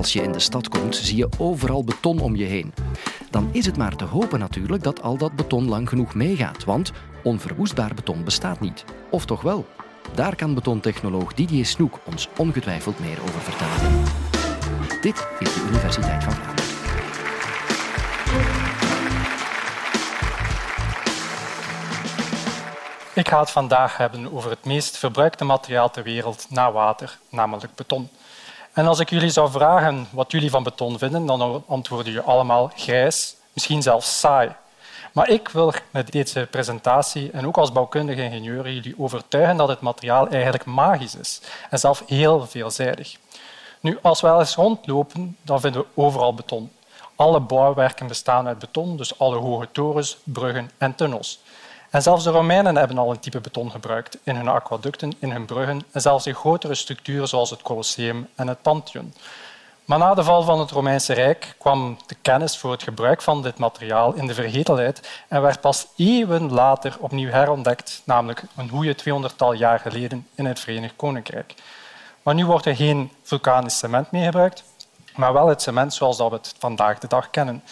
Als je in de stad komt, zie je overal beton om je heen. Dan is het maar te hopen natuurlijk dat al dat beton lang genoeg meegaat, want onverwoestbaar beton bestaat niet. Of toch wel? Daar kan betontechnoloog Didier Snoek ons ongetwijfeld meer over vertellen. Dit is de Universiteit van Vlaanderen. Ik ga het vandaag hebben over het meest verbruikte materiaal ter wereld na water, namelijk beton. En als ik jullie zou vragen wat jullie van beton vinden, dan antwoorden jullie allemaal grijs, misschien zelfs saai. Maar ik wil met deze presentatie en ook als bouwkundige ingenieur jullie overtuigen dat het materiaal eigenlijk magisch is en zelf heel veelzijdig. Nu, als we eens rondlopen, dan vinden we overal beton. Alle bouwwerken bestaan uit beton, dus alle hoge torens, bruggen en tunnels. En zelfs de Romeinen hebben al een type beton gebruikt in hun aquaducten, in hun bruggen en zelfs in grotere structuren zoals het Colosseum en het Pantheon. Maar na de val van het Romeinse Rijk kwam de kennis voor het gebruik van dit materiaal in de vergetelheid en werd pas eeuwen later opnieuw herontdekt, namelijk een goede 200-tal jaar geleden in het Verenigd Koninkrijk. Maar nu wordt er geen vulkanisch cement meer gebruikt, maar wel het cement zoals we het vandaag de dag kennen.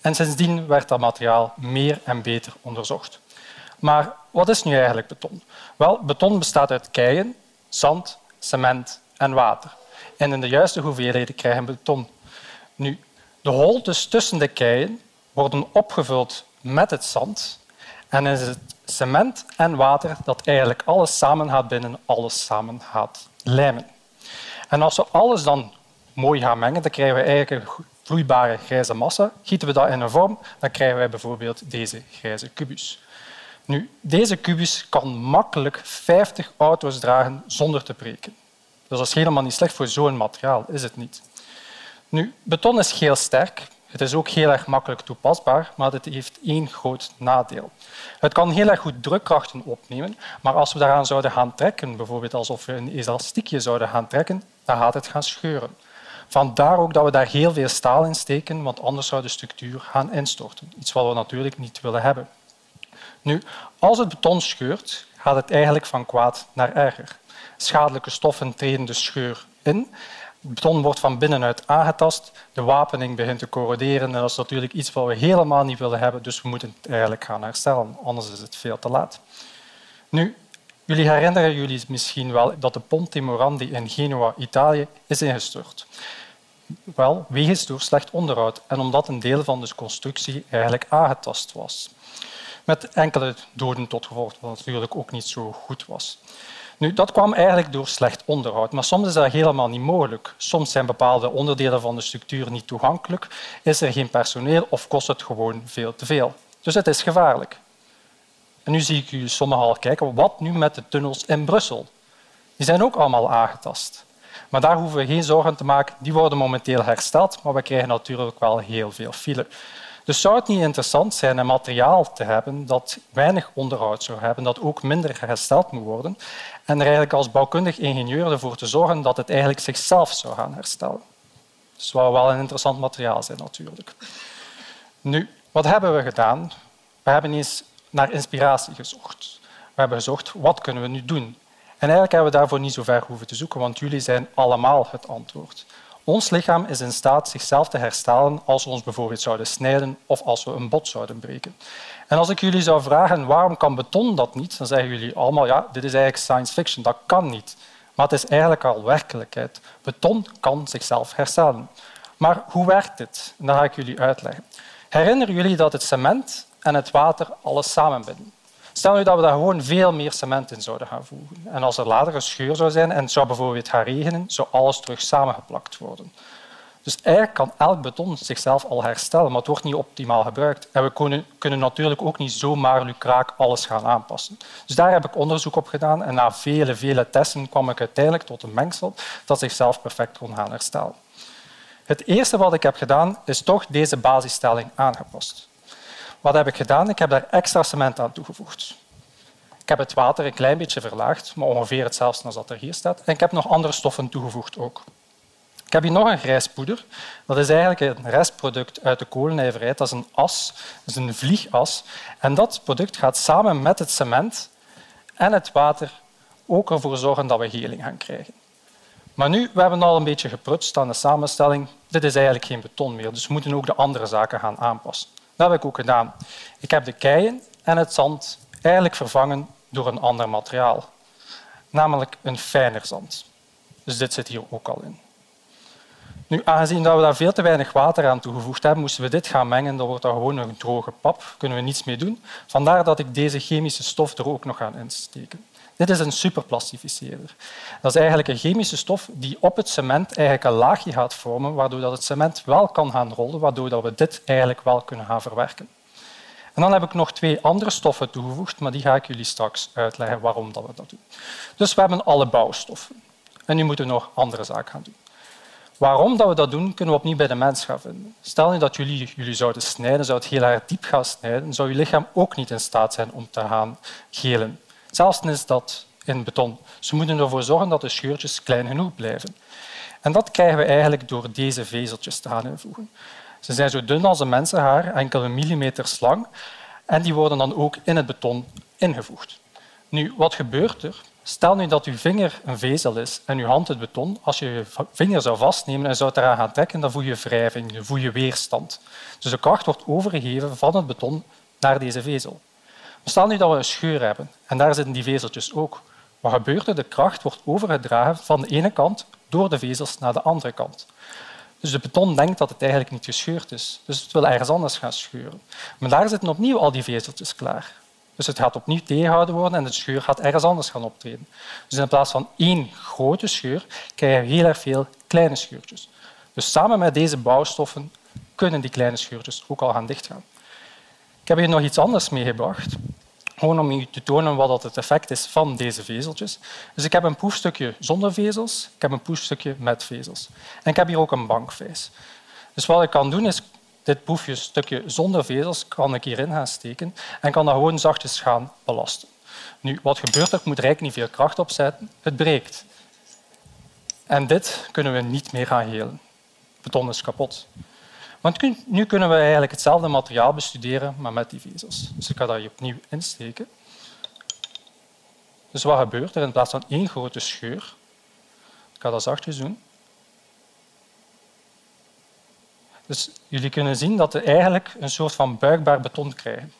En sindsdien werd dat materiaal meer en beter onderzocht. Maar wat is nu eigenlijk beton? Wel, beton bestaat uit keien, zand, cement en water. En in de juiste hoeveelheden krijgen we beton. Nu, de holtes tussen de keien worden opgevuld met het zand en is het cement en water dat eigenlijk alles samen gaat binden, alles samen gaat lijmen. En als we alles dan mooi gaan mengen, dan krijgen we eigenlijk een vloeibare grijze massa. Gieten we dat in een vorm, dan krijgen we bijvoorbeeld deze grijze kubus. Nu, deze kubus kan makkelijk 50 auto's dragen zonder te breken. Dus dat is helemaal niet slecht voor zo'n materiaal, is het niet. Nu, beton is heel sterk. Het is ook heel erg makkelijk toepasbaar, maar het heeft één groot nadeel. Het kan heel erg goed drukkrachten opnemen, maar als we daaraan zouden gaan trekken, bijvoorbeeld alsof we een elastiekje zouden gaan trekken, dan gaat het gaan scheuren. Vandaar ook dat we daar heel veel staal in steken, want anders zou de structuur gaan instorten. Iets wat we natuurlijk niet willen hebben. Nu, als het beton scheurt, gaat het eigenlijk van kwaad naar erger. Schadelijke stoffen treden de scheur in. Het beton wordt van binnenuit aangetast, de wapening begint te corroderen en dat is natuurlijk iets wat we helemaal niet willen hebben, dus we moeten het eigenlijk gaan herstellen, anders is het veel te laat. Nu, jullie herinneren jullie misschien wel dat de Ponte Morandi in Genua, Italië, is ingestort. Wel, wegens door slecht onderhoud en omdat een deel van de constructie eigenlijk aangetast was met enkele doden tot gevolg, wat natuurlijk ook niet zo goed was. Nu, dat kwam eigenlijk door slecht onderhoud, maar soms is dat helemaal niet mogelijk. Soms zijn bepaalde onderdelen van de structuur niet toegankelijk, is er geen personeel of kost het gewoon veel te veel. Dus het is gevaarlijk. En nu zie ik jullie sommigen al kijken, wat nu met de tunnels in Brussel? Die zijn ook allemaal aangetast. Maar daar hoeven we geen zorgen te maken. Die worden momenteel hersteld, maar we krijgen natuurlijk wel heel veel file. Dus zou het niet interessant zijn een materiaal te hebben dat weinig onderhoud zou hebben, dat ook minder hersteld moet worden, en er eigenlijk als bouwkundig ingenieur ervoor te zorgen dat het eigenlijk zichzelf zou gaan herstellen? Dat zou wel een interessant materiaal zijn, natuurlijk. Nu, wat hebben we gedaan? We hebben eens naar inspiratie gezocht. We hebben gezocht, wat kunnen we nu doen? En eigenlijk hebben we daarvoor niet zo ver hoeven te zoeken, want jullie zijn allemaal het antwoord. Ons lichaam is in staat zichzelf te herstellen als we ons bijvoorbeeld zouden snijden of als we een bot zouden breken. En als ik jullie zou vragen waarom kan beton dat niet, dan zeggen jullie allemaal ja, dit is eigenlijk science fiction, dat kan niet. Maar het is eigenlijk al werkelijkheid. Beton kan zichzelf herstellen. Maar hoe werkt dit? dat ga ik jullie uitleggen. Herinneren jullie dat het cement en het water alles samenbinden? Stel nu dat we daar gewoon veel meer cement in zouden gaan voegen. En als er later een scheur zou zijn en het zou bijvoorbeeld gaan regenen, zou alles terug samengeplakt worden. Dus eigenlijk kan elk beton zichzelf al herstellen, maar het wordt niet optimaal gebruikt. En we kunnen, kunnen natuurlijk ook niet zomaar lukraak alles gaan aanpassen. Dus daar heb ik onderzoek op gedaan en na vele, vele testen kwam ik uiteindelijk tot een mengsel dat zichzelf perfect kon gaan herstellen. Het eerste wat ik heb gedaan is toch deze basisstelling aangepast. Wat heb ik gedaan? Ik heb daar extra cement aan toegevoegd. Ik heb het water een klein beetje verlaagd, maar ongeveer hetzelfde als dat er hier staat. En ik heb nog andere stoffen toegevoegd ook. Ik heb hier nog een grijspoeder. Dat is eigenlijk een restproduct uit de kolennijverheid. Dat is een as, dat is een vliegas. En dat product gaat samen met het cement en het water ook ervoor zorgen dat we heling gaan krijgen. Maar nu, we hebben al een beetje geprutst aan de samenstelling. Dit is eigenlijk geen beton meer, dus we moeten ook de andere zaken gaan aanpassen. Dat heb ik ook gedaan. Ik heb de keien en het zand eigenlijk vervangen door een ander materiaal, namelijk een fijner zand. Dus dit zit hier ook al in. Nu, aangezien dat we daar veel te weinig water aan toegevoegd hebben, moesten we dit gaan mengen. Dan wordt dat gewoon een droge pap. Kunnen we niets mee doen. Vandaar dat ik deze chemische stof er ook nog ga insteken. Dit is een superplastificeerder. Dat is eigenlijk een chemische stof die op het cement eigenlijk een laagje gaat vormen, waardoor dat het cement wel kan gaan rollen, waardoor dat we dit eigenlijk wel kunnen gaan verwerken. En dan heb ik nog twee andere stoffen toegevoegd, maar die ga ik jullie straks uitleggen waarom dat we dat doen. Dus we hebben alle bouwstoffen. En nu moeten we nog andere zaken gaan doen. Waarom dat we dat doen, kunnen we opnieuw bij de mens gaan vinden. Stel nu dat jullie, jullie zouden snijden, zou het heel erg diep gaan snijden, zou je lichaam ook niet in staat zijn om te gaan gelen. Zelfs is dat in beton. Ze moeten ervoor zorgen dat de scheurtjes klein genoeg blijven. En dat krijgen we eigenlijk door deze vezeltjes te gaan. Ze zijn zo dun als een mensenhaar, enkele millimeters lang, en die worden dan ook in het beton ingevoegd. Nu, wat gebeurt er? Stel nu dat uw vinger een vezel is en uw hand het beton. Als je je vinger zou vastnemen en zou het eraan gaan trekken, dan voel je wrijving, dan voel je weerstand. Dus de kracht wordt overgegeven van het beton naar deze vezel. Stel nu dat we een scheur hebben en daar zitten die vezeltjes ook. Wat gebeurt er? De kracht wordt overgedragen van de ene kant door de vezels naar de andere kant. Dus de beton denkt dat het eigenlijk niet gescheurd is. Dus het wil ergens anders gaan scheuren. Maar daar zitten opnieuw al die vezeltjes klaar. Dus het gaat opnieuw tegengehouden worden en de scheur gaat ergens anders gaan optreden. Dus in plaats van één grote scheur krijg je heel erg veel kleine scheurtjes. Dus samen met deze bouwstoffen kunnen die kleine scheurtjes ook al gaan dichtgaan. Ik heb hier nog iets anders meegebracht, gewoon om u te tonen wat het effect is van deze vezeltjes. Dus ik heb een proefstukje zonder vezels, ik heb een proefstukje met vezels. En ik heb hier ook een bankvijs. Dus wat ik kan doen is dit proefje stukje zonder vezels kan ik hierin gaan steken en kan dat gewoon zachtjes gaan belasten. Nu, wat gebeurt er? Ik moet er niet veel kracht op zetten. Het breekt. En dit kunnen we niet meer gaan helen. Beton is kapot. Want nu kunnen we eigenlijk hetzelfde materiaal bestuderen, maar met die vezels. Dus ik ga dat hier opnieuw insteken. Dus wat gebeurt er in plaats van één grote scheur? Ik ga dat zachtjes doen. Dus jullie kunnen zien dat we eigenlijk een soort van buigbaar beton krijgen.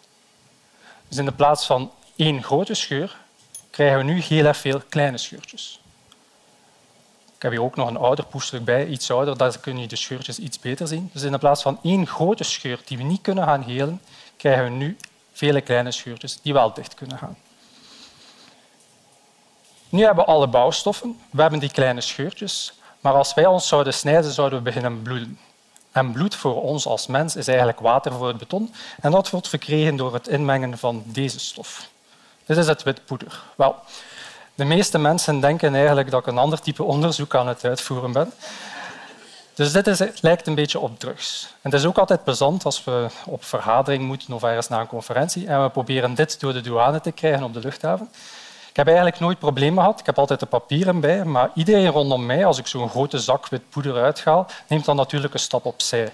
Dus in de plaats van één grote scheur krijgen we nu heel erg veel kleine scheurtjes. Ik heb hier ook nog een ouder poester bij, iets ouder, daar kun je de scheurtjes iets beter zien. Dus in plaats van één grote scheur die we niet kunnen gaan helen, krijgen we nu vele kleine scheurtjes die wel dicht kunnen gaan. Nu hebben we alle bouwstoffen, we hebben die kleine scheurtjes, maar als wij ons zouden snijden, zouden we beginnen bloeden. En bloed voor ons als mens is eigenlijk water voor het beton. En dat wordt verkregen door het inmengen van deze stof. Dit is het wit poeder. Wel, de meeste mensen denken eigenlijk dat ik een ander type onderzoek aan het uitvoeren ben. Dus dit lijkt een beetje op drugs. En het is ook altijd plezant als we op vergadering moeten of ergens naar een conferentie en we proberen dit door de douane te krijgen op de luchthaven. Ik heb eigenlijk nooit problemen gehad. Ik heb altijd de papieren bij, maar iedereen rondom mij, als ik zo'n grote zak wit poeder uithaal, neemt dan natuurlijk een stap opzij.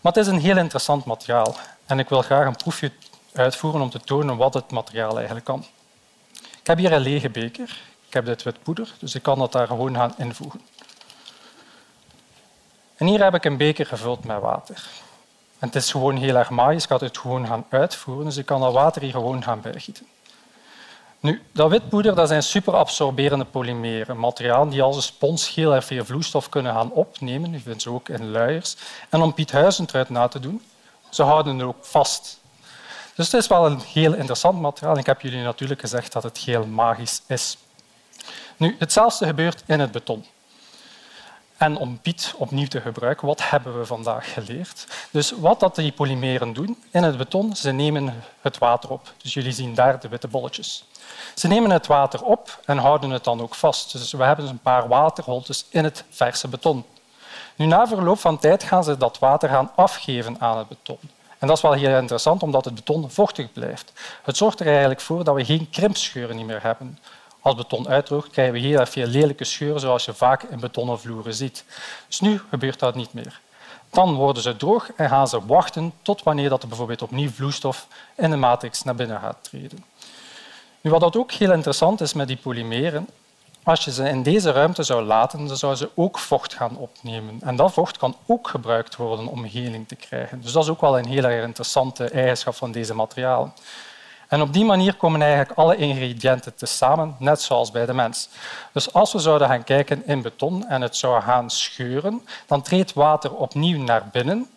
Maar het is een heel interessant materiaal en ik wil graag een proefje uitvoeren om te tonen wat het materiaal eigenlijk kan. Ik heb hier een lege beker. Ik heb dit wit poeder, dus ik kan dat daar gewoon gaan invoegen. En hier heb ik een beker gevuld met water. En het is gewoon heel erg magisch. Ik ga het gewoon gaan uitvoeren, dus ik kan dat water hier gewoon gaan bijgieten. Nu, dat witpoeder dat zijn superabsorberende polymeren, materialen die als een spons heel erg veel vloeistof kunnen gaan opnemen. U vindt ze ook in luiers. En om Piet Huizentruid na te doen, ze houden het ook vast. Dus het is wel een heel interessant materiaal. Ik heb jullie natuurlijk gezegd dat het heel magisch is. Nu, hetzelfde gebeurt in het beton. En om Piet opnieuw te gebruiken, wat hebben we vandaag geleerd? Dus wat dat die polymeren doen in het beton, ze nemen het water op. Dus jullie zien daar de witte bolletjes. Ze nemen het water op en houden het dan ook vast. Dus we hebben een paar waterholtes in het verse beton. Nu, na verloop van tijd gaan ze dat water gaan afgeven aan het beton. En dat is wel heel interessant, omdat het beton vochtig blijft. Het zorgt er eigenlijk voor dat we geen krimpscheuren meer hebben. Als beton uitdroogt, krijgen we heel veel lelijke scheuren, zoals je vaak in betonnen vloeren ziet. Dus nu gebeurt dat niet meer. Dan worden ze droog en gaan ze wachten tot wanneer dat er bijvoorbeeld opnieuw vloeistof in de matrix naar binnen gaat treden. Nu, wat ook heel interessant is met die polymeren, als je ze in deze ruimte zou laten, dan zou ze ook vocht gaan opnemen. En dat vocht kan ook gebruikt worden om heling te krijgen. Dus dat is ook wel een heel erg interessante eigenschap van deze materialen. En op die manier komen eigenlijk alle ingrediënten tezamen, net zoals bij de mens. Dus als we zouden gaan kijken in beton en het zou gaan scheuren, dan treedt water opnieuw naar binnen.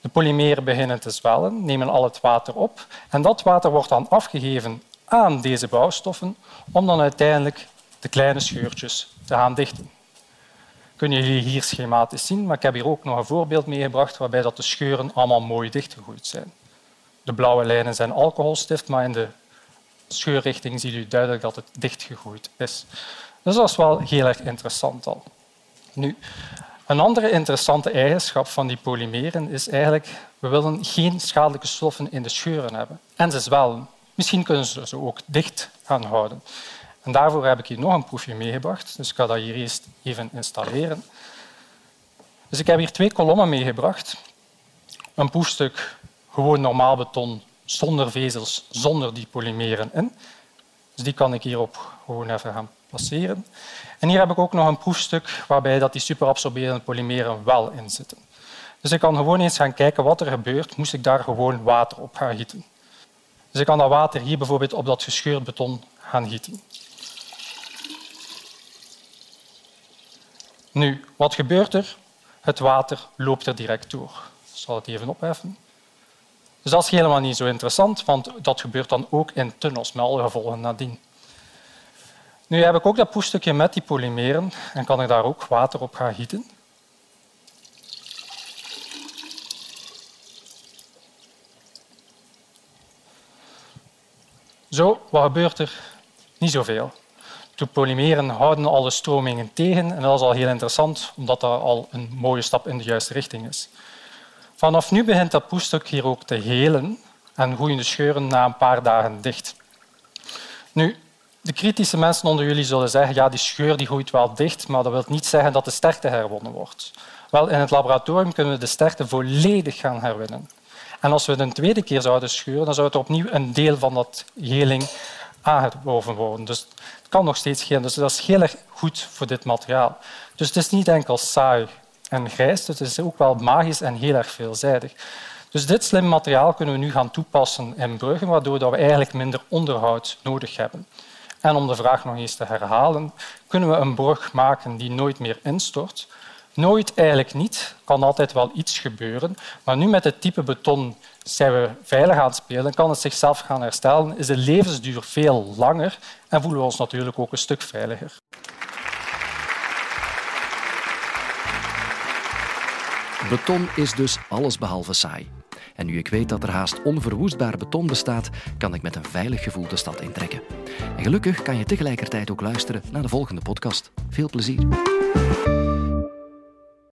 De polymeren beginnen te zwellen, nemen al het water op en dat water wordt dan afgegeven aan deze bouwstoffen om dan uiteindelijk de kleine scheurtjes te gaan dichten. Kunnen jullie hier schematisch zien, maar ik heb hier ook nog een voorbeeld meegebracht waarbij dat de scheuren allemaal mooi dichtgegroeid zijn. De blauwe lijnen zijn alcoholstift, maar in de scheurrichting ziet u duidelijk dat het dichtgegroeid is. Dus dat is wel heel erg interessant al. Nu, een andere interessante eigenschap van die polymeren is eigenlijk, we willen geen schadelijke stoffen in de scheuren hebben. En ze zwellen. Misschien kunnen ze ze ook dicht gaan houden. En daarvoor heb ik hier nog een proefje meegebracht. Dus ik ga dat hier eerst even installeren. Dus ik heb hier twee kolommen meegebracht. Een proefstuk gewoon normaal beton zonder vezels, zonder die polymeren in. Dus die kan ik hierop gewoon even gaan passeren. En hier heb ik ook nog een proefstuk waarbij dat die superabsorberende polymeren wel in zitten. Dus ik kan gewoon eens gaan kijken wat er gebeurt, moest ik daar gewoon water op gaan gieten. Dus ik kan dat water hier bijvoorbeeld op dat gescheurd beton gaan gieten. Nu, wat gebeurt er? Het water loopt er direct door. Ik zal het even opheffen. Dus dat is helemaal niet zo interessant, want dat gebeurt dan ook in tunnels met alle gevolgen nadien. Nu heb ik ook dat proefstukje met die polymeren en kan ik daar ook water op gaan gieten. Zo, wat gebeurt er? Niet zoveel. De polymeren houden alle stromingen tegen en dat is al heel interessant, omdat dat al een mooie stap in de juiste richting is. Vanaf nu begint dat poestuk hier ook te helen en groeien de scheuren na een paar dagen dicht. Nu, de kritische mensen onder jullie zullen zeggen ja, die scheur die groeit wel dicht, maar dat wil niet zeggen dat de sterkte herwonnen wordt. Wel, in het laboratorium kunnen we de sterkte volledig gaan herwinnen. En als we het een tweede keer zouden scheuren, dan zou het opnieuw een deel van dat heling aangeworven worden. Dus het kan nog steeds geen. Dus dat is heel erg goed voor dit materiaal. Dus het is niet enkel saai en grijs, het is ook wel magisch en heel erg veelzijdig. Dus dit slim materiaal kunnen we nu gaan toepassen in bruggen, waardoor we eigenlijk minder onderhoud nodig hebben. En om de vraag nog eens te herhalen, kunnen we een brug maken die nooit meer instort? Nooit eigenlijk niet. Kan altijd wel iets gebeuren. Maar nu met het type beton zijn we veilig aan het spelen, kan het zichzelf gaan herstellen, is de levensduur veel langer en voelen we ons natuurlijk ook een stuk veiliger. Beton is dus allesbehalve saai. En nu ik weet dat er haast onverwoestbaar beton bestaat, kan ik met een veilig gevoel de stad intrekken. En gelukkig kan je tegelijkertijd ook luisteren naar de volgende podcast. Veel plezier.